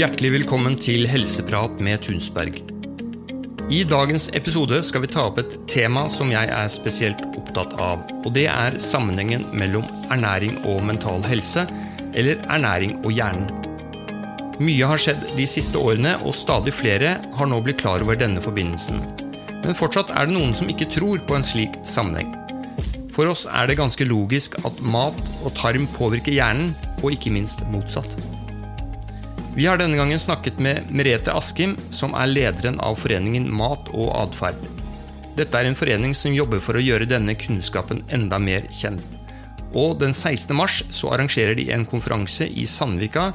Hjertelig velkommen til Helseprat med Tunsberg. I dagens episode skal vi ta opp et tema som jeg er spesielt opptatt av. Og det er sammenhengen mellom ernæring og mental helse, eller ernæring og hjernen. Mye har skjedd de siste årene, og stadig flere har nå blitt klar over denne forbindelsen. Men fortsatt er det noen som ikke tror på en slik sammenheng. For oss er det ganske logisk at mat og tarm påvirker hjernen, og ikke minst motsatt. Vi har denne gangen snakket med Merete Askim, som er lederen av foreningen Mat og atferd. Dette er en forening som jobber for å gjøre denne kunnskapen enda mer kjent. Og den 16. mars så arrangerer de en konferanse i Sandvika,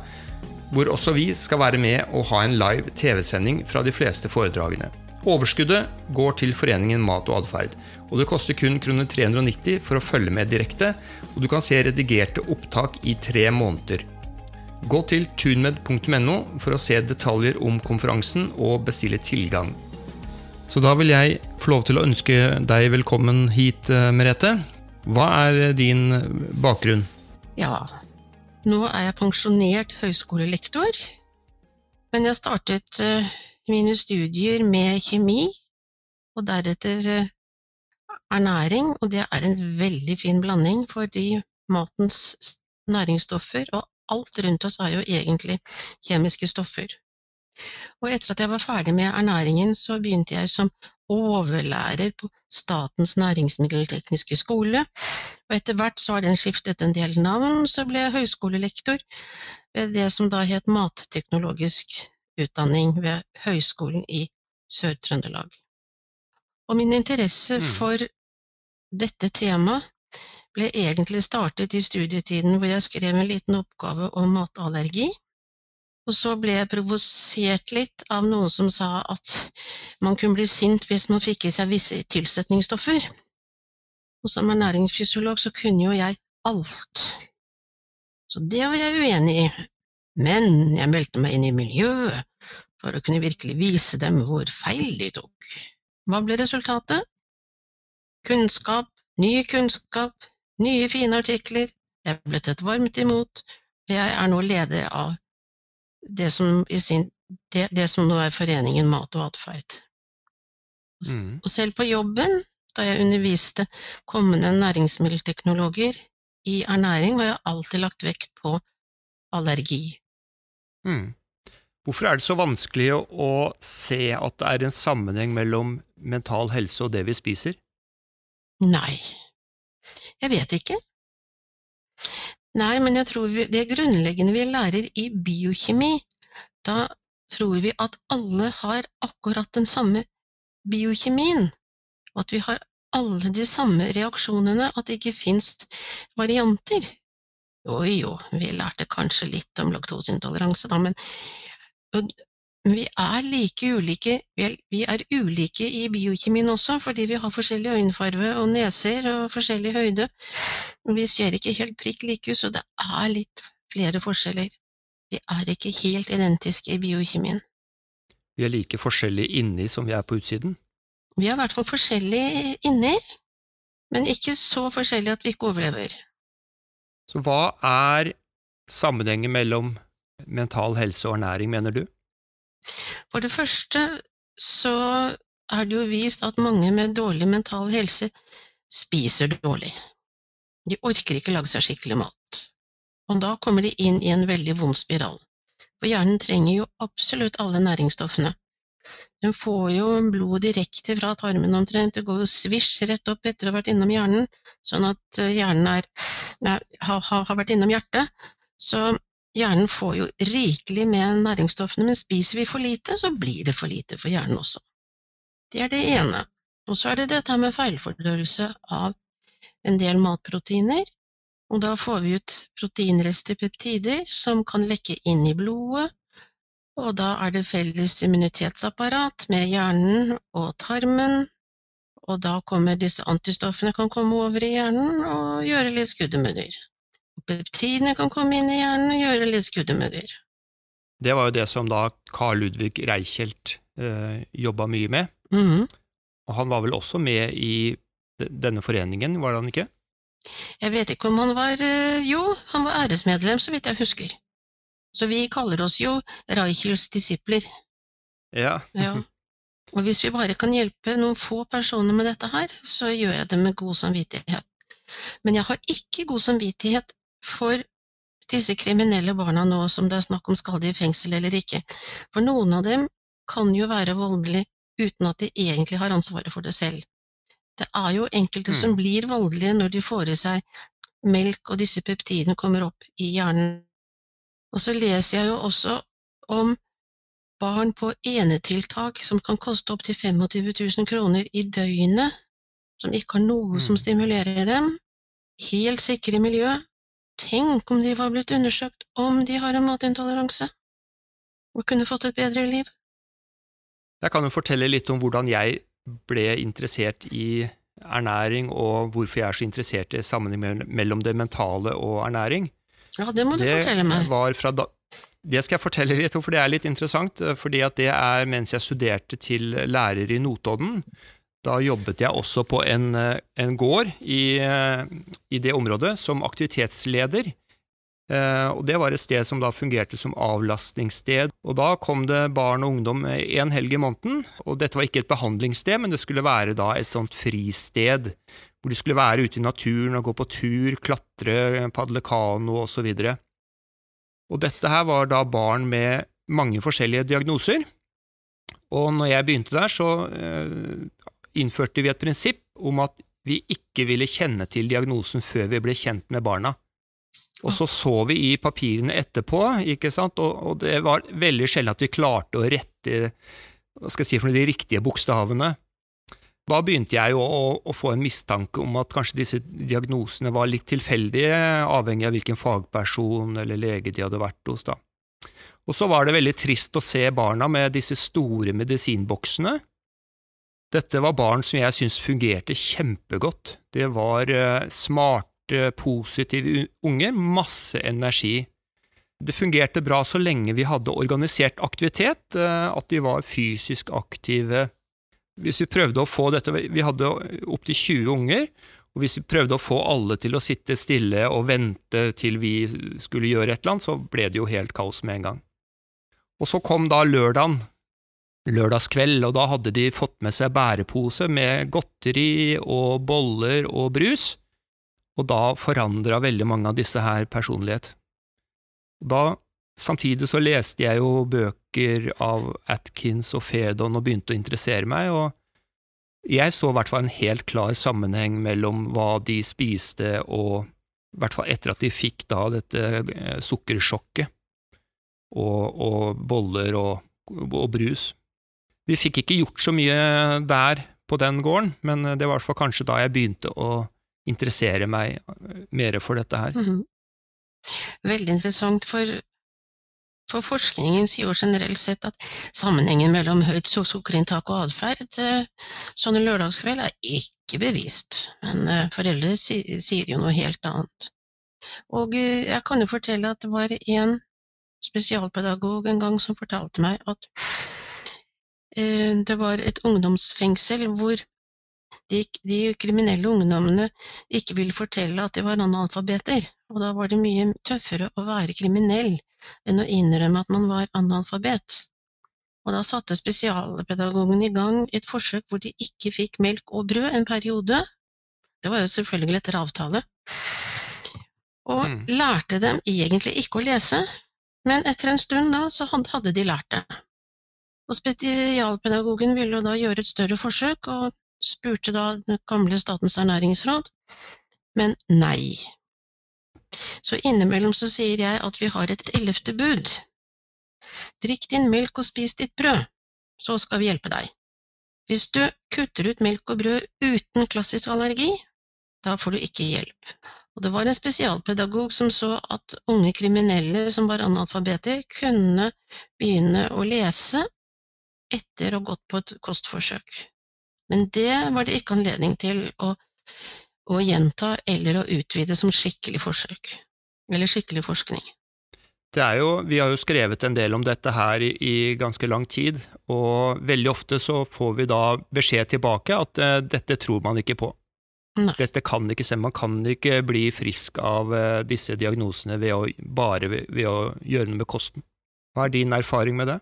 hvor også vi skal være med og ha en live TV-sending fra de fleste foredragene. Overskuddet går til foreningen Mat og atferd, og det koster kun kroner 390 for å følge med direkte, og du kan se redigerte opptak i tre måneder. Gå til tunmed.no for å se detaljer om konferansen og bestille tilgang. Så da vil jeg få lov til å ønske deg velkommen hit, eh, Merete. Hva er din bakgrunn? Ja, nå er jeg pensjonert høyskolelektor. Men jeg startet uh, mine studier med kjemi, og deretter uh, ernæring. Og det er en veldig fin blanding, fordi matens næringsstoffer og alt rundt oss er jo egentlig kjemiske stoffer. Og etter at jeg var ferdig med ernæringen, så begynte jeg som overlærer på Statens næringsmiddeltekniske skole, og etter hvert så har den skiftet en del navn, så ble jeg høyskolelektor ved det som da het matteknologisk utdanning ved Høgskolen i Sør-Trøndelag. Og min interesse Mm. for dette temaet ble egentlig startet i studietiden hvor jeg skrev en liten oppgave om matallergi. Og så ble jeg provosert litt av noen som sa at man kunne bli sint hvis man fikk i seg visse tilsetningsstoffer. Og som ernæringsfysiolog så kunne jo jeg alt. Så det var jeg uenig i. Men jeg meldte meg inn i miljøet for å kunne virkelig vise dem hvor feil de tok. Hva ble resultatet? Kunnskap, ny kunnskap, nye fine artikler. Jeg ble tatt varmt imot, jeg er nå leder av det som, i sin, det, det som nå er Foreningen Mat og atferd. Mm. Og selv på jobben, da jeg underviste kommende næringsmiddelteknologer i ernæring, har jeg alltid lagt vekt på allergi. Mm. Hvorfor er det så vanskelig å se at det er en sammenheng mellom mental helse og det vi spiser? Nei, jeg vet ikke. Nei, men jeg tror vi, det grunnleggende vi lærer i biokjemi, da tror vi at alle har akkurat den samme biokjemien, at vi har alle de samme reaksjonene, at det ikke fins varianter. Jo, jo, vi lærte kanskje litt om laktoseintoleranse, da, men vi er like ulike, vi er, ulike i biokjemien også, fordi vi har forskjellig øyenfarve og neser og forskjellig høyde. Vi ser ikke helt prikk like ut, så det er litt flere forskjeller. Vi er ikke helt identiske i biokjemien. Vi er like forskjellige inni som vi er på utsiden. Vi er i hvert fall forskjellige inni, men ikke så forskjellige at vi ikke overlever. Så hva er sammenhengen mellom mental helse og ernæring, mener du? For det første så er det jo vist at mange med dårlig mental helse spiser dårlig. De orker ikke lage seg skikkelig mat. Og da kommer de inn i en veldig vond spiral. For hjernen trenger jo absolutt alle næringsstoffene. Den får jo blod direkte fra tarmen omtrent, det går jo svisj rett opp etter å ha vært innom hjernen, sånn at eh, hjernen er, nei, har, har, vært innom hjertet. Så hjernen får jo rikelig med næringsstoffene, men spiser vi for lite, så blir det for lite for hjernen også. Det er det ene. Og så er det dette med feilfordøyelse av en del matproteiner, og da får vi ut proteinrester peptider som kan lekke inn i blodet, og da er det felles immunitetsapparat med hjernen og tarmen, og da kommer disse antistoffene kan komme over i hjernen og gjøre litt skuddemudder. Peptidene kan komme inn i hjernen og gjøre litt skuddemødder. Det var jo det som da Carl Ludvig Reichelt eh, jobba mye med. Mhm. Og han var vel også med i denne foreningen, var han ikke? Jeg vet ikke om han var eh, Jo, han var æresmedlem, så vidt jeg husker. Så vi kaller oss jo Reichels disipler. Ja. Ja. Og hvis vi bare kan hjelpe noen få personer med dette her, så gjør jeg det med god samvittighet. Men jeg har ikke god samvittighet for disse kriminelle barna nå som det er snakk om skal de i fengsel eller ikke. For noen av dem kan jo være voldelige uten at de egentlig har ansvaret for det selv. Det er jo enkelte Mm. som blir voldelige når de får i seg melk og disse peptidene kommer opp i hjernen. Og så leser jeg jo også om barn på enetiltak som kan koste opptil 25 000 kroner i døgnet, som ikke har noe som Mm. stimulerer dem. Helt sikre miljø. Tenk om de var blitt undersøkt om de har en matintoleranse, og kunne fått et bedre liv. Jeg kan jo fortelle litt om hvordan jeg ble interessert i ernæring, og hvorfor jeg er så interessert i sammenhengen mellom det mentale og ernæring. Ja, det må du det fortelle meg. Det skal jeg fortelle litt om, for det er litt interessant. eh, fordi at det er mens jeg studerte til lærer i Notodden. Da jobbet jeg også på en, eh, en gård i, eh, i det området som aktivitetsleder. Eh, og Det var et sted som da fungerte som avlastningssted. Og Da kom det barn og ungdom en helg i måneden. og Dette var ikke et behandlingssted, men det skulle være da et sånt fristed. Hvor de skulle være ute i naturen og gå på tur, klatre, padle kano osv. Og dette her var da barn med mange forskjellige diagnoser. Og når jeg begynte der, så eh, innførte vi et prinsipp om at vi ikke ville kjenne til diagnosen før vi ble kjent med barna. Og så så vi i papirene etterpå, ikke sant, og, og det var veldig sjelden at vi klarte å rette hva skal jeg si for de riktige bokstavene. Da begynte jeg jo å, å få en mistanke om at kanskje disse diagnosene var litt tilfeldige, avhengig av hvilken fagperson eller lege de hadde vært hos. da. Og så var det veldig trist å se barna med disse store medisinboksene. Dette var barn som jeg syntes fungerte kjempegodt. Det var eh, smarte, positive unger, masse energi. Det fungerte bra så lenge vi hadde organisert aktivitet, eh, at de var fysisk aktive. Hvis vi prøvde å få dette Vi hadde opptil 20 unger, og hvis vi prøvde å få alle til å sitte stille og vente til vi skulle gjøre et eller annet, så ble det jo helt kaos med en gang. Og så kom da lørdagen, lørdagskveld, og da hadde de fått med seg bærepose med godteri og boller og brus, og da forandra veldig mange av disse her personlighet. Da, samtidig så leste jeg jo bøker av Atkins og Fedon og begynte å interessere meg, og jeg så i hvert fall en helt klar sammenheng mellom hva de spiste og i hvert fall etter at de fikk da dette eh, sukkersjokket og, og boller og, og brus. Vi fikk ikke gjort så mye der på den gården, men det var i hvert fall kanskje da jeg begynte å interessere meg mer for dette her. Mhm. Veldig interessant, for, for forskningen sier generelt sett at sammenhengen mellom høyt su- sukkerinntak og atferd eh, sånn en lørdagskveld er ikke bevist, men eh, foreldre sier jo noe helt annet. Og eh, jeg kan jo fortelle at det var en spesialpedagog en gang som fortalte meg at eh, det var et ungdomsfengsel hvor de, de kriminelle ungdommene ikke ville fortelle at de var analfabeter, og da var det mye tøffere å være kriminell enn å innrømme at man var analfabet. Og da satte spesialpedagogen i gang et forsøk hvor de ikke fikk melk og brød en periode. Det var jo selvfølgelig etter avtale. Og Mm. lærte dem egentlig ikke å lese, men etter en stund da så hadde de lært det. Og spesialpedagogen ville da gjøre et større forsøk, og spurte da det gamle Statens ernæringsråd, men nei. Så innimellom så sier jeg at vi har et ellevte bud. Drikk din melk og spis ditt brød, så skal vi hjelpe deg. Hvis du kutter ut melk og brød uten klassisk allergi, da får du ikke hjelp. Og det var en spesialpedagog som så at unge kriminelle som var analfabeter, kunne begynne å lese etter å ha gått på et kostforsøk. Men det var det ikke anledning til å, å gjenta eller å utvide som skikkelig forsøk, eller skikkelig forskning. Det er jo, vi har jo skrevet en del om dette her i, i ganske lang tid, og veldig ofte så får vi da beskjed tilbake at uh, dette tror man ikke på. Nei. Dette kan ikke stemme. Man kan ikke bli frisk av uh, disse diagnosene ved å, bare ved, ved å gjøre noe med kosten. Hva er din erfaring med det?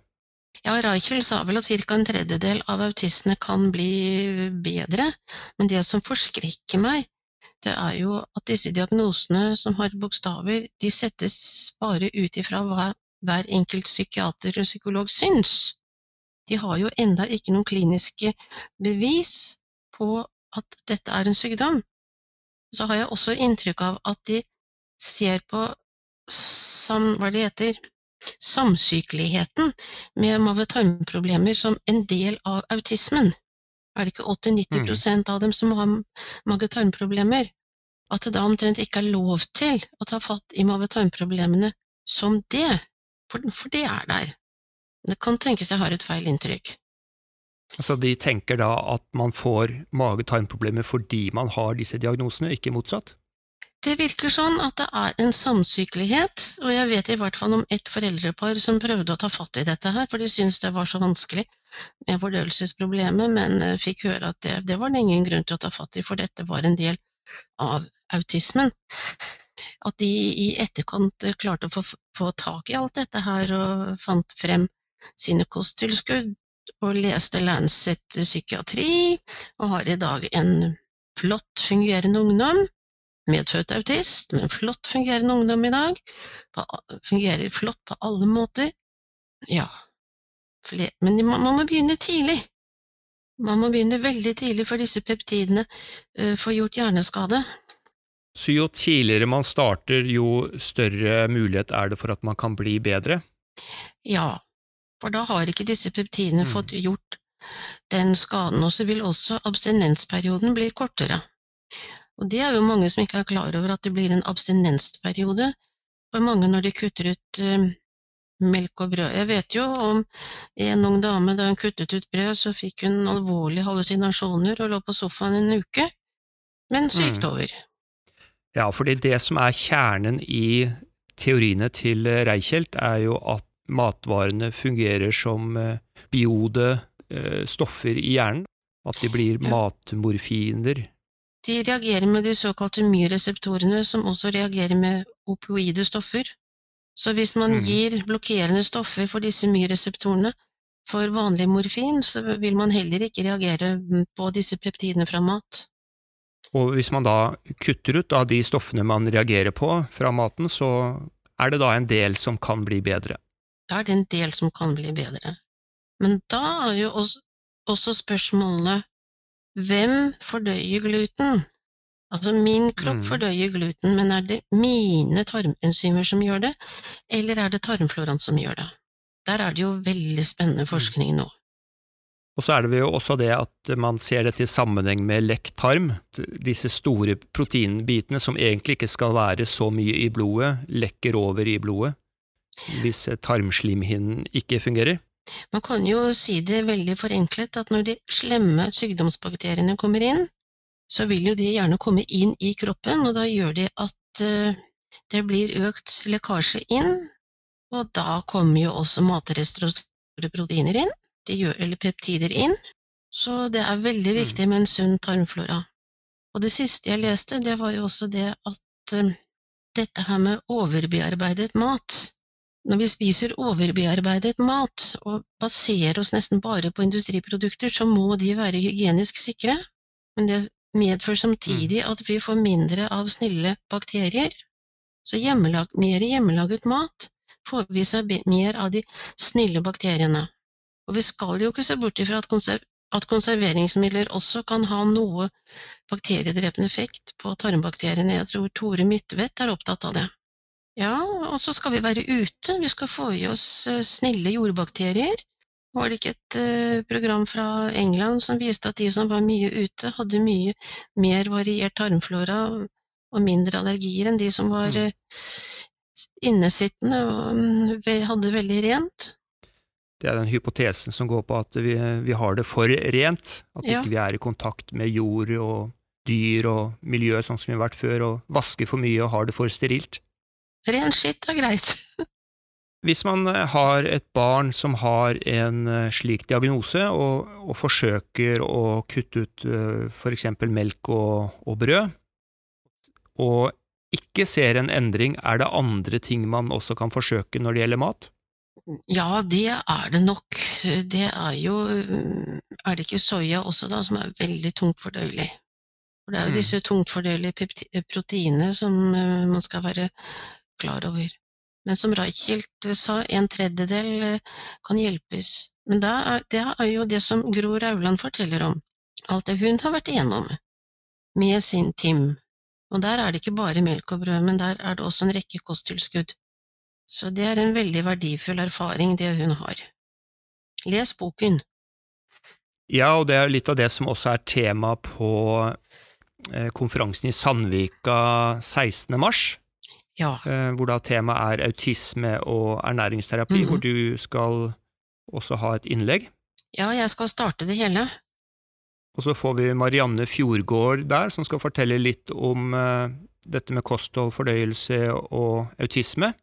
Ja, Reichel sa vel at ca. en tredjedel av autistene kan bli bedre, men det som forskrekker meg, det er jo at disse diagnosene som har bokstaver, de settes bare ut ifra hva hver enkelt psykiater og psykolog syns. De har jo enda ikke noen kliniske bevis på at dette er en sykdom. Så har jeg også inntrykk av at de ser på sam, hva det heter, samsykeligheten med mave-tarmproblemer som en del av autismen. Er det ikke 80-90 av dem som har mage-tarmproblemer? At det da omtrent ikke er lov til å ta fatt i mave-tarmproblemene som det, for, det er der. Det kan tenkes jeg har et feil inntrykk. Altså De tenker da at man får mage-tarmproblemer fordi man har disse diagnosene, ikke motsatt? Det virker sånn at det er en samsykelighet, og jeg vet i hvert fall om ett foreldrepar som prøvde å ta fatt i dette her, for de syntes det var så vanskelig med fordøyelsesproblemet, men eh, fikk høre at det, det var det ingen grunn til å ta fatt i, for dette var en del av autismen. At de i etterkant eh, klarte å få, få tak i alt dette her og fant frem sine kosttilskudd og leste Lancet psykiatri, og har i dag en flott fungerende ungdom medfødt autist, men flott fungerende ungdom i dag. Fungerer flott på alle måter. Ja, men man må begynne tidlig. Man må begynne veldig tidlig, for disse peptidene uh, får gjort hjerneskade. Så jo tidligere man starter, jo større mulighet er det for at man kan bli bedre? Ja, for da har ikke disse peptidene mm. fått gjort den skaden, og så vil også abstinensperioden bli kortere. Og det er jo mange som ikke er klar over at det blir en abstinensperiode for mange når de kutter ut uh, melk og brød. Jeg vet jo om en ung dame da hun kuttet ut brød, så fikk hun alvorlige hallusinasjoner og lå på sofaen en uke, men så gikk det mm. over. Ja, fordi det som er kjernen i teoriene til Reichelt, er jo at matvarene fungerer som eh, biode eh, stoffer i hjernen. At de blir ja. De reagerer med de såkalte mye-reseptorene, som også reagerer med opioide stoffer. Så hvis man mm. gir blokkerende stoffer for disse mye-reseptorene for vanlig morfin, så vil man heller ikke reagere på disse peptidene fra mat. Og hvis man da kutter ut av de stoffene man reagerer på fra maten, så er det da en del som kan bli bedre? Da er det en del som kan bli bedre. Men da er jo også, også spørsmålet hvem fordøyer gluten? Altså, min kropp mm. fordøyer gluten, men er det mine tarmenzymer som gjør det, eller er det tarmfloraen som gjør det? Der er det jo veldig spennende mm. forskning nå. Og så er det jo også det at man ser dette i sammenheng med lekk tarm. Disse store proteinbitene som egentlig ikke skal være så mye i blodet, lekker over i blodet hvis tarmslimhinnen ikke fungerer. Man kan jo si det veldig forenklet at når de slemme sykdomsbakteriene kommer inn, så vil jo de gjerne komme inn i kroppen, og da gjør de at uh, det blir økt lekkasje inn, og da kommer jo også matrester og store proteiner inn, gjør, eller peptider inn, så det er veldig mm. viktig med en sunn tarmflora. Og det siste jeg leste, det var jo også det at uh, dette her med overbearbeidet mat når vi spiser overbearbeidet mat og baserer oss nesten bare på industriprodukter, så må de være hygienisk sikre, men det medfører samtidig mm. at vi får mindre av snille bakterier. Så hjemmelag, mer hjemmelaget mat får vi seg mer av de snille bakteriene. Og vi skal jo ikke se bort ifra at, konserv at konserveringsmidler også kan ha noe bakteriedrepende effekt på tarmbakteriene. Jeg tror Tore Midtvedt er opptatt av det. Ja, og så skal vi være ute. Vi skal få i oss eh, snille jordbakterier. Var det ikke et uh, program fra England som viste at de som var mye ute, hadde mye mer variert tarmflora og mindre allergier enn de som var uh, innesittende og um, hadde veldig rent? Det er den hypotesen som går på at vi, vi har det for rent. At ja. ikke vi er i kontakt med jord og dyr og miljø sånn som vi har vært før, og vasker for mye og har det for sterilt. Ren skitt er greit. hvis man har et barn som har en eh, slik diagnose, og, og forsøker å kutte ut f.eks. melk og, og, brød, og ikke ser en endring, er det andre ting man også kan forsøke når det gjelder mat? Ja, det er det nok. Det er jo Er det ikke soya også, da, som er veldig tungt fordøyelig? For det er jo mm. disse tungt fordøyelige proteinene som man skal være klar over. Men som Reichelt sa, en tredjedel eh, kan hjelpes. Men det er, det er jo det som Gro Rauland forteller om. Alt det hun har vært igjennom med sin Tim. Og der er det ikke bare melk og brød, men der er det også en rekke kosttilskudd. Så det er en veldig verdifull erfaring, det hun har. Les boken. Ja, og det er litt av det som også er tema på eh, konferansen i Sandvika 16. mars. Ja. Eh, hvor da temaet er autisme og ernæringsterapi, mm -hmm. hvor du skal også ha et innlegg. Ja, jeg skal starte det hele. Og så får vi Marianne Fjordgård der, som skal fortelle litt om uh, dette med kosthold, fordøyelse og autisme.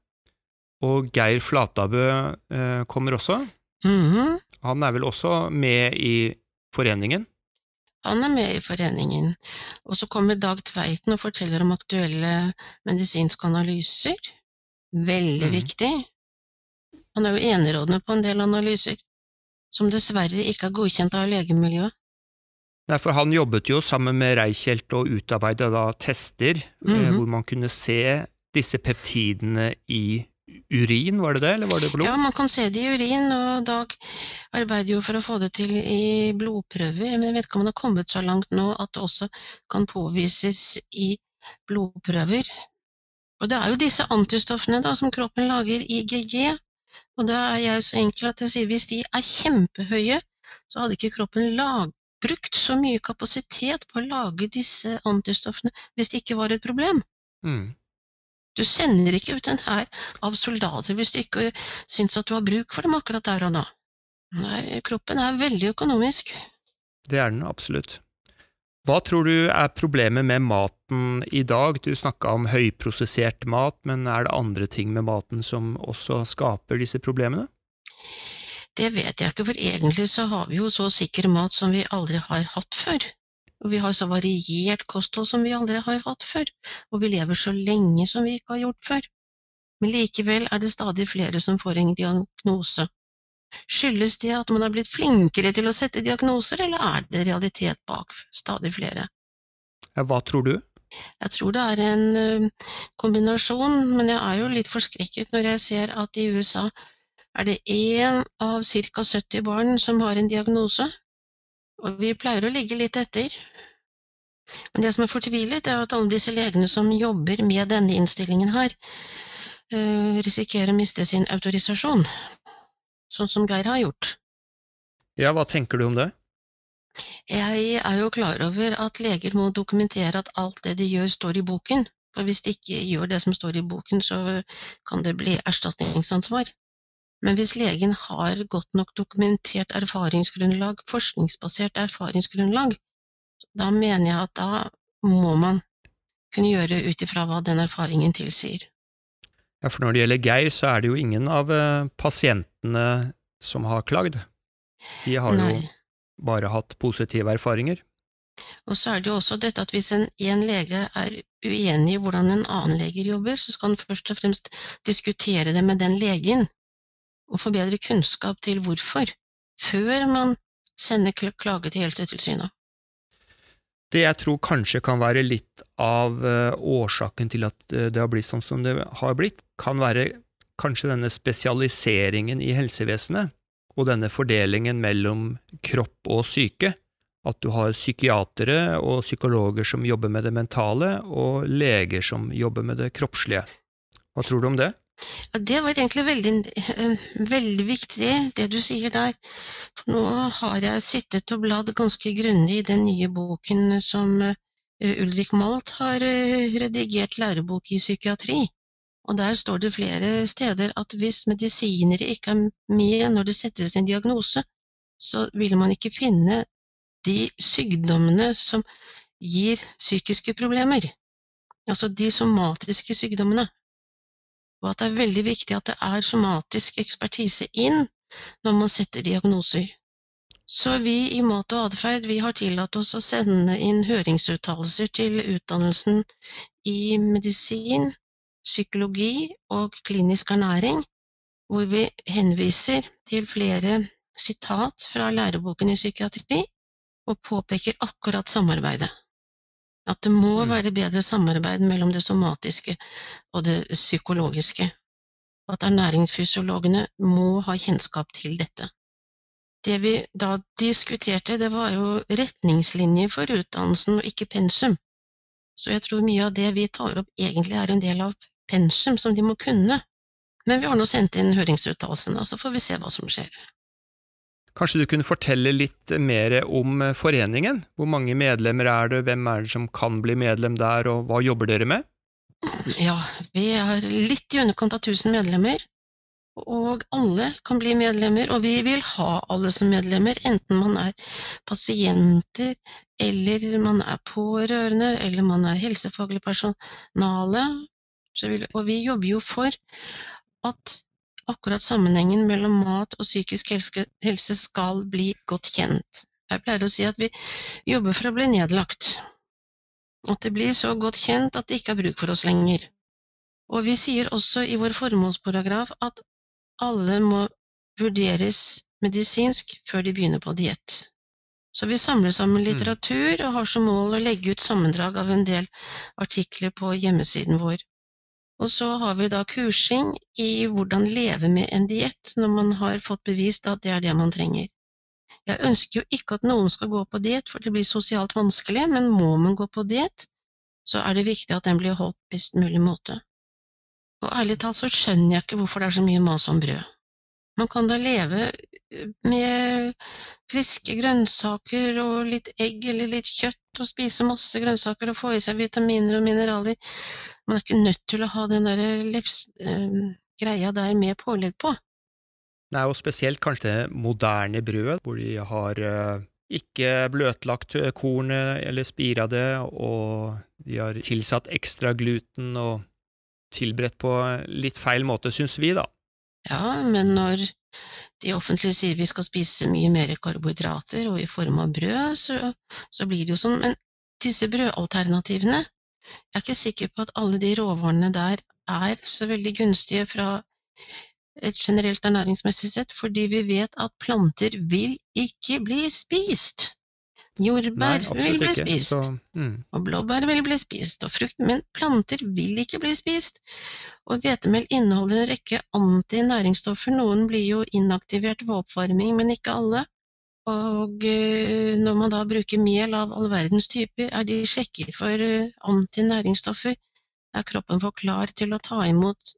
Og Geir Flatabø uh, kommer også. Mm -hmm. Han er vel også med i foreningen? Han er med i foreningen. Og så kommer Dag Tveiten og forteller om aktuelle medisinske analyser. Veldig mm. viktig. Han er jo enerådende på en del analyser, som dessverre ikke er godkjent av legemiljøet. Nei, for han jobbet jo sammen med Reichelt og utarbeidet da tester mm -hmm. hvor man kunne se disse peptidene i urin, var det det, eller var det blod? Ja, man kan se det i urin, og Dag arbeider jo for å få det til i blodprøver, men jeg vet ikke om det har kommet så langt nå at det også kan påvises i blodprøver. Og det er jo disse antistoffene da, som kroppen lager i GG, og da er jeg så enkel at jeg sier hvis de er kjempehøye, så hadde ikke kroppen lag, brukt så mye kapasitet på å lage disse antistoffene hvis det ikke var et problem. Mm. Du sender ikke ut en hær av soldater hvis du ikke syns at du har bruk for dem akkurat der og da. Nei, kroppen er veldig økonomisk. Det er den absolutt. Hva tror du er problemet med maten i dag? Du snakka om høyprosessert mat, men er det andre ting med maten som også skaper disse problemene? Det vet jeg ikke, for egentlig så har vi jo så sikker mat som vi aldri har hatt før. Og vi har så variert kosthold som vi aldri har hatt før, og vi lever så lenge som vi ikke har gjort før. Men likevel er det stadig flere som får en diagnose. Skyldes det at man er blitt flinkere til å sette diagnoser, eller er det realitet bak stadig flere? Ja, hva tror du? Jeg tror det er en kombinasjon, men jeg er jo litt forskrekket når jeg ser at i USA er det én av ca. 70 barn som har en diagnose, og vi pleier å ligge litt etter. Men det som er fortvilet, er at alle disse legene som jobber med denne innstillingen her, uh, risikerer å miste sin autorisasjon, sånn som Geir har gjort. Ja, hva tenker du om det? Jeg er jo klar over at leger må dokumentere at alt det de gjør, står i boken. For hvis de ikke gjør det som står i boken, så kan det bli erstatningsansvar. Men hvis legen har godt nok dokumentert erfaringsgrunnlag, forskningsbasert erfaringsgrunnlag, da mener jeg at da må man kunne gjøre ut ifra hva den erfaringen tilsier. Ja, for når det gjelder Geir, så er det jo ingen av eh, pasientene som har klagd. De har Nei. jo bare hatt positive erfaringer. Og så er det jo også dette at hvis en, en lege er uenig i hvordan en annen lege jobber, så skal han først og fremst diskutere det med den legen, og få bedre kunnskap til hvorfor, før man sender klage til Helsetilsynet. Det jeg tror kanskje kan være litt av uh, årsaken til at uh, det har blitt sånn som det har blitt, kan være kanskje denne spesialiseringen i helsevesenet, og denne fordelingen mellom kropp og syke. At du har psykiatere og psykologer som jobber med det mentale, og leger som jobber med det kroppslige. Hva tror du om det? Ja, Det var egentlig veldig, eh, veldig viktig, det du sier der. For nå har jeg sittet og bladd ganske grundig i den nye boken som eh, Ulrik Malt har eh, redigert lærebok i psykiatri. Og der står det flere steder at hvis medisinere ikke er med når det settes en diagnose, så vil man ikke finne de sykdommene som gir psykiske problemer. Altså de somatiske sykdommene. Og at det er veldig viktig at det er somatisk ekspertise inn når man setter diagnoser. Så vi i Mat og atferd har tillatt oss å sende inn høringsuttalelser til utdannelsen i medisin, psykologi og klinisk ernæring, hvor vi henviser til flere sitat fra læreboken i psykiatri og påpeker akkurat samarbeidet. At det må Mm. være bedre samarbeid mellom det somatiske og det psykologiske. Og at ernæringsfysiologene må ha kjennskap til dette. Det vi da diskuterte, det var jo retningslinjer for utdannelsen og ikke pensum. Så jeg tror mye av det vi tar opp egentlig er en del av pensum som de må kunne. Men vi har nå sendt inn høringsuttalelsene, så får vi se hva som skjer. Kanskje du kunne fortelle litt mer om foreningen? Hvor mange medlemmer er det, hvem er det som kan bli medlem der, og hva jobber dere med? Ja, vi er litt i underkant av 1000 medlemmer, og alle kan bli medlemmer, og vi vil ha alle som medlemmer, enten man er pasienter, eller man er pårørende, eller man er helsefaglig personale. Og vi jobber jo for at akkurat sammenhengen mellom mat og psykisk helse, skal bli godt kjent. Jeg pleier å si at vi jobber for å bli nedlagt. At det blir så godt kjent at det ikke er bruk for oss lenger. Og vi sier også i vår formålsparagraf at alle må vurderes medisinsk før de begynner på diett. Så vi samler sammen litteratur og har som mål å legge ut sammendrag av en del artikler på hjemmesiden vår. Og så har vi da kursing i hvordan leve med en diett når man har fått bevist at det er det man trenger. Jeg ønsker jo ikke at noen skal gå på diett, for det blir sosialt vanskelig, men må man gå på diett, så er det viktig at den blir holdt på best mulig måte. Og ærlig talt så skjønner jeg ikke hvorfor det er så mye mas om brød. Man kan da leve med friske grønnsaker og litt egg eller litt kjøtt og spise masse grønnsaker og få i seg vitaminer og mineraler. Man er ikke nødt til å ha den der lefs, eh, greia der med pålegg på. Nei, og spesielt kanskje det moderne brødet, hvor de har eh, ikke bløtlagt kornet eller spira det, og de har tilsatt ekstra gluten og tilberedt på litt feil måte, syns vi, da. Ja, men når de offentlige sier vi skal spise mye mer karbohydrater og i form av brød, så, så blir det jo sånn. Men disse brødalternativene, jeg er ikke sikker på at alle de råvarene der er så veldig gunstige fra et generelt ernæringsmessig sett, fordi vi vet at planter vil ikke bli spist. Jordbær vil bli spist, Så, mm. og blåbær vil bli spist, og frukt, men planter vil ikke bli spist. Og hvetemel inneholder en rekke antinæringsstoffer, noen blir jo inaktivert ved oppvarming, men ikke alle. Og eh, når man da bruker mel av all verdens typer, er de sjekket for eh, antinæringsstoffer? Er kroppen for klar til å ta imot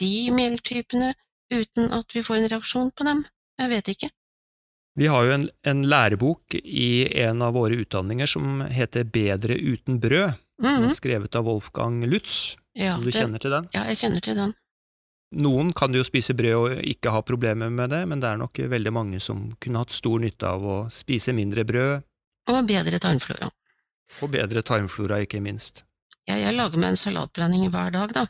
de meltypene uten at vi får en reaksjon på dem? Jeg vet ikke. Vi har jo en, en lærebok i en av våre utdanninger som heter Bedre uten brød, Mhm. skrevet av Wolfgang Lutz. Ja, du kjenner til den? ja, jeg kjenner til den. Noen kan jo spise brød og ikke ha problemer med det, men det er nok veldig mange som kunne hatt stor nytte av å spise mindre brød, Og bedre tarmflora. og bedre tarmflora, ikke minst. Ja, jeg lager meg en salatblanding hver dag, da.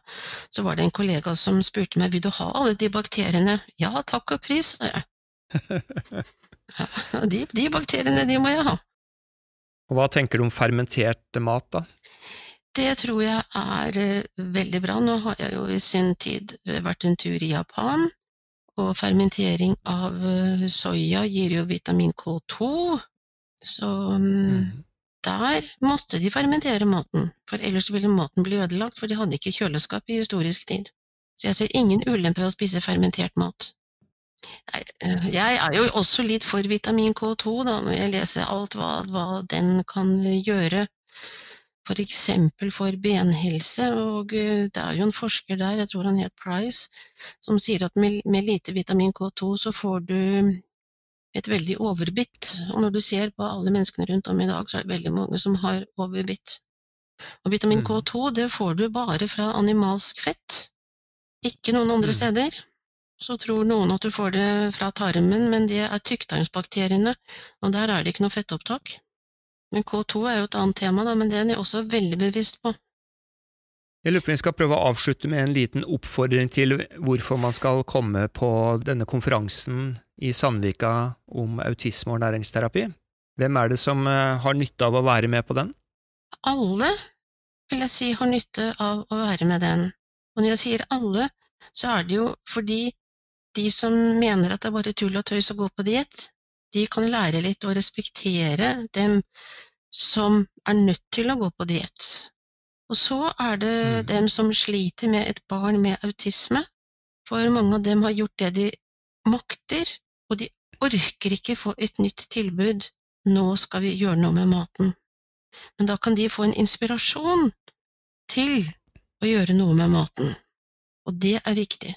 Så var det en kollega som spurte meg vil du ha alle de bakteriene. Ja, takk og pris, sa jeg. Ja, de, de bakteriene, de må jeg ha. Og hva tenker du om fermentert mat, da? Det tror jeg er eh, veldig bra. Nå har jeg jo i sin tid eh, vært en tur i Japan, og fermentering av eh, soya gir jo vitamin K2, så mm, der måtte de fermentere maten, for ellers ville maten bli ødelagt, for de hadde ikke kjøleskap i historisk tid. Så jeg ser ingen ulempe ved å spise fermentert mat. Jeg er jo også litt for vitamin K2, da, når jeg leser alt hva, hva den kan gjøre for eksempel for benhelse, og eh, det er jo en forsker der, jeg tror han het Price, som sier at med, med lite vitamin K2 så får du et veldig overbitt. Og når du ser på alle menneskene rundt om i dag, så er det veldig mange som har overbitt. Og vitamin Mhm. K2 det får du bare fra animalsk fett, ikke noen andre Mhm. steder. Så tror noen at du får det fra tarmen, men det er tykktarmsbakteriene, og der er det ikke noe fettopptak. Men K2 er jo et annet tema, da, men det er jeg også veldig bevisst på. Jeg lurer på om vi skal prøve å avslutte med en liten oppfordring til hvorfor man skal komme på denne konferansen i Sandvika om autisme og næringsterapi. Hvem er det som eh, har nytte av å være med på den? Alle, vil jeg si, har nytte av å være med den. Og når jeg sier alle, så er det jo fordi de som mener at det er bare tull og tøys å gå på diett, de kan lære litt å respektere dem som er nødt til å gå på diett. Og så er det Mm. dem som sliter med et barn med autisme. For mange av dem har gjort det de makter, og de orker ikke få et nytt tilbud. Nå skal vi gjøre noe med maten. Men da kan de få en inspirasjon til å gjøre noe med maten. Og det er viktig.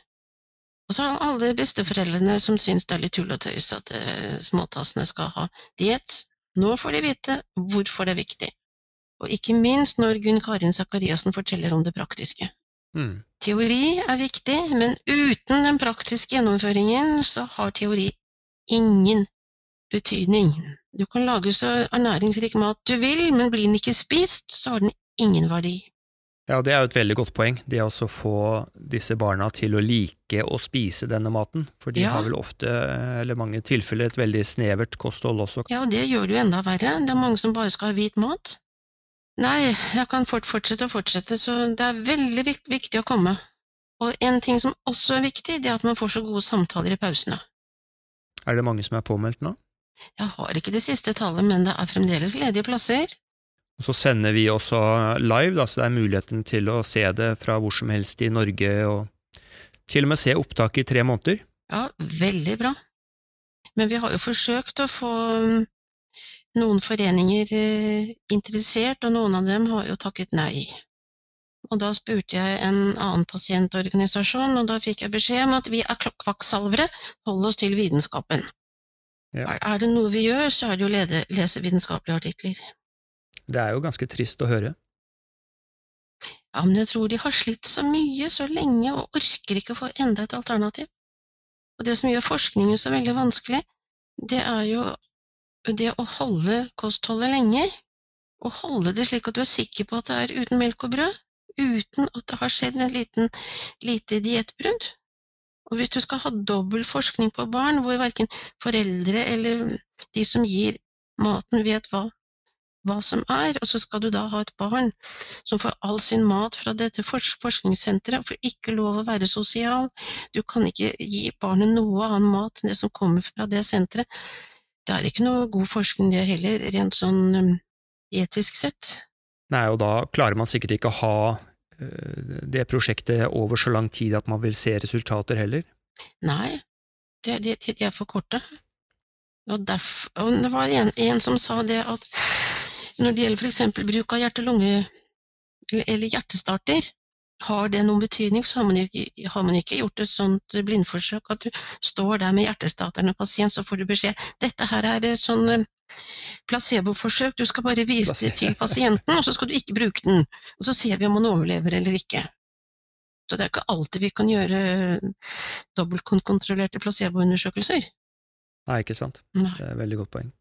Og så har alle besteforeldrene som syns det er litt tull og tøys at eh, småtassene skal ha diett. Nå får de vite hvorfor det er viktig. Og ikke minst når Gunn Karin Sakariassen forteller om det praktiske. Mm. Teori er viktig, men uten den praktiske gjennomføringen så har teori ingen betydning. Du kan lage så ernæringsrik mat du vil, men blir den ikke spist, så har den ingen verdi. Ja, det er jo et veldig godt poeng, det å få disse barna til å like å spise denne maten. For de Ja. har vel ofte, eller mange tilfeller, et veldig snevert kosthold også. Ja, og det gjør det jo enda verre. Det er mange som bare skal ha hvit mat. Nei, jeg kan fort fortsette og fortsette, så det er veldig viktig å komme. Og en ting som også er viktig, det er at man får så gode samtaler i pausene. Er det mange som er påmeldt nå? Jeg har ikke det siste tallet, men det er fremdeles ledige plasser. Og så sender vi også live, da, så det er muligheten til å se det fra hvor som helst i Norge, og til og med se opptaket i tre måneder. Ja, veldig bra. Men vi har jo forsøkt å få mm, noen foreninger eh, interessert, og noen av dem har jo takket nei. Og da spurte jeg en annen pasientorganisasjon, og da fikk jeg beskjed om at vi er kvakksalvere, hold oss til vitenskapen. Ja. Er, er det noe vi gjør, så er det jo å lese vitenskapelige artikler. Det er jo ganske trist å høre. Ja, men jeg tror de har slitt så mye så lenge og orker ikke å få enda et alternativ. Og det som gjør forskningen så veldig vanskelig, det er jo det å holde kostholdet lenge, og holde det slik at du er sikker på at det er uten melk og brød, uten at det har skjedd en liten, lite diettbrudd. Og hvis du skal ha dobbel forskning på barn, hvor verken foreldre eller de som gir maten, vet hva hva som er, og så skal du da ha et barn som får all sin mat fra dette forskningssenteret, og får ikke lov å være sosial. Du kan ikke gi barnet noe annen mat enn det som kommer fra det senteret. Det er ikke noe god forskning det heller, rent sånn um, etisk sett. Nei, og da klarer man sikkert ikke å ha eh, det prosjektet over så lang tid at man vil se resultater heller. Nei, det, de, de er for korte. Og, derf, og det var en, en som sa det at når det gjelder f.eks. bruk av hjerte-lunge eller, hjertestarter, har det noen betydning, så har man, ikke, har man ikke gjort et sånt blindforsøk at du står der med hjertestarteren og pasient, så får du beskjed dette her er et sånn eh, placeboforsøk, du skal bare vise det til pasienten, og så skal du ikke bruke den. Og så ser vi om man overlever eller ikke. Så det er ikke alltid vi kan gjøre dobbeltkontrollerte placeboundersøkelser. Nei, ikke sant. Nei. Det er et veldig godt poeng.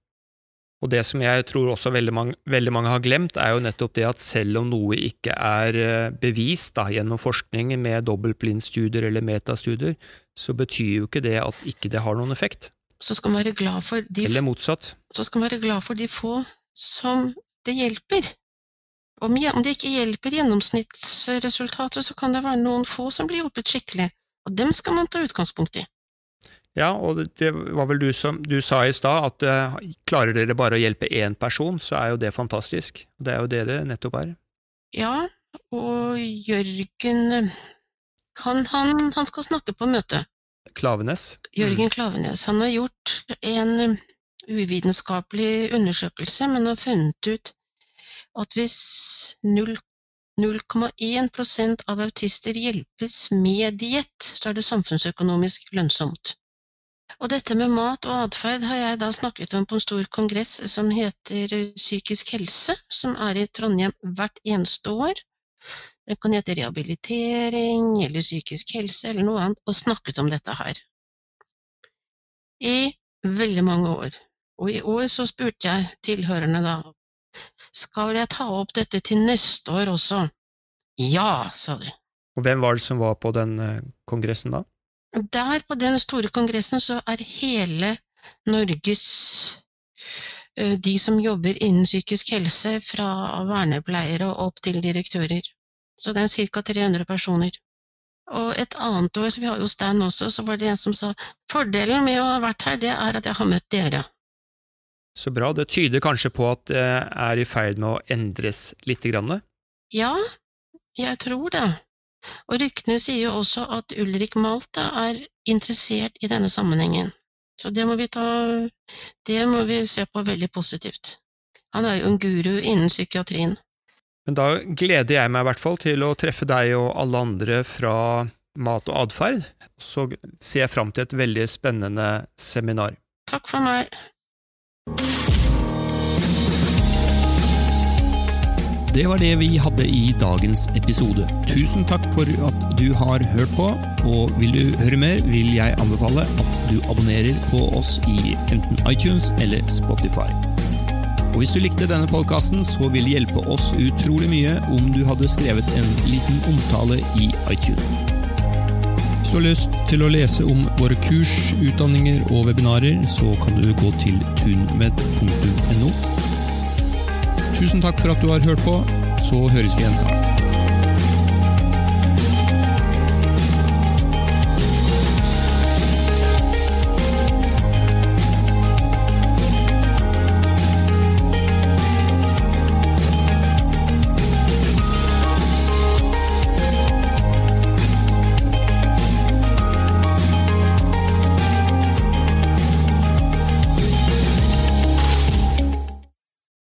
Og det som jeg tror også veldig mange, veldig mange har glemt, er jo nettopp det at selv om noe ikke er eh, bevist da, gjennom forskning med dobbeltblindstudier eller metastudier, så betyr jo ikke det at ikke det har noen effekt. Så skal man være glad for de, Eller motsatt. så skal man være glad for de få som det hjelper. Om, om det ikke hjelper gjennomsnittsresultatet, så kan det være noen få som blir hjulpet skikkelig. Og dem skal man ta utgangspunkt i. Ja, og det, var vel du som du sa i stad, at uh, klarer dere bare å hjelpe én person, så er jo det fantastisk. Det er jo det det nettopp er. Ja, og Jørgen han, han, han skal snakke på møtet. Klavenes. Jørgen Klavenes. Han har gjort en um, uvitenskapelig undersøkelse, men har funnet ut at hvis 0,1% av autister hjelpes med diett, så er det samfunnsøkonomisk lønnsomt. Og dette med mat og atferd har jeg da snakket om på en stor kongress som heter Psykisk helse, som er i Trondheim hvert eneste år. Det kan hete rehabilitering eller psykisk helse eller noe annet, og snakket om dette her. I veldig mange år. Og i år så spurte jeg tilhørerne da, skal jeg ta opp dette til neste år også? Ja, sa de. Og hvem var det som var på den eh, kongressen da? Der på den store kongressen så er hele Norges eh, de som jobber innen psykisk helse, fra vernepleiere og opp til direktører. Så det er ca. 300 personer. Og et annet år, så vi har jo stand også, så var det en som sa fordelen med å ha vært her, det er at jeg har møtt dere. Så bra. Det tyder kanskje på at det er i ferd med å endres lite grann? Ja, jeg tror det. Og ryktene sier jo også at Ulrik Malta er interessert i denne sammenhengen. Så det må vi ta Det må vi se på veldig positivt. Han er jo en guru innen psykiatrien. Men da gleder jeg meg i hvert fall til å treffe deg og alle andre fra Mat og atferd. Så ser jeg fram til et veldig spennende seminar. Takk for meg. Det var det vi hadde i dagens episode. Tusen takk for at du har hørt på, og vil du høre mer, vil jeg anbefale at du abonnerer på oss i enten iTunes eller Spotify. Og Hvis du likte denne podkasten, så vil det hjelpe oss utrolig mye om du hadde skrevet en liten omtale i iTunes. Hvis du har lyst til å lese om våre kurs, utdanninger og webinarer, så kan du gå til tunmed.no. Tusen takk for at du har hørt på, så høres vi igjen snart.